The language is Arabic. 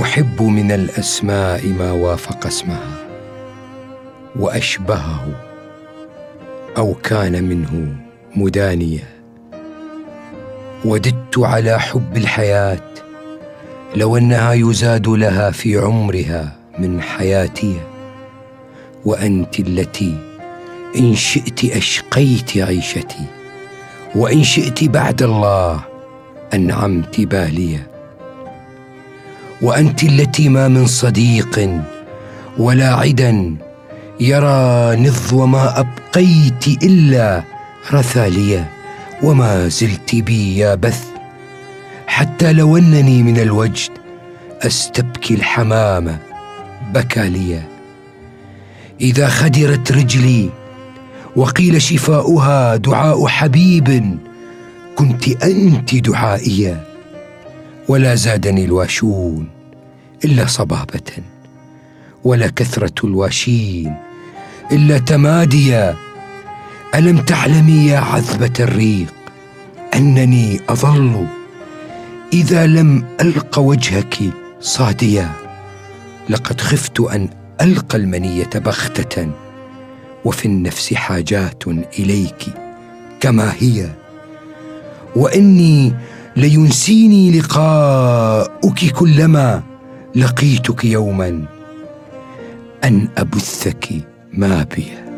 أحب من الأسماء ما وافق اسمها وأشبهه أو كان منه مدانيا وددت على حب الحياة لو أنها يزاد لها في عمرها من حياتي وأنت التي إن شئت أشقيت عيشتي وإن شئت بعد الله أنعمت باليا وأنت التي ما من صديق ولا عدا يرى نضو ما أبقيت إلا رثاليا وما زلت بي يا بث. حتى لو أنني من الوجد أستبكي الحمام بكى لي إذا خدرت رجلي وقيل شفاؤها دعاء حبيب كنت أنت دعائيا ولا زادني الواشون. إلا صبابة ولا كثرة الواشين إلا تماديا. ألم تعلمي يا عذبة الريق أنني أظل إذا لم ألق وجهك صاديا؟ لقد خفت أن ألقى المنية بغتة وفي النفس حاجات إليك كما هي. وإني لينسيني لقاؤك كلما لقيتك يوما أن أبثك ما بي.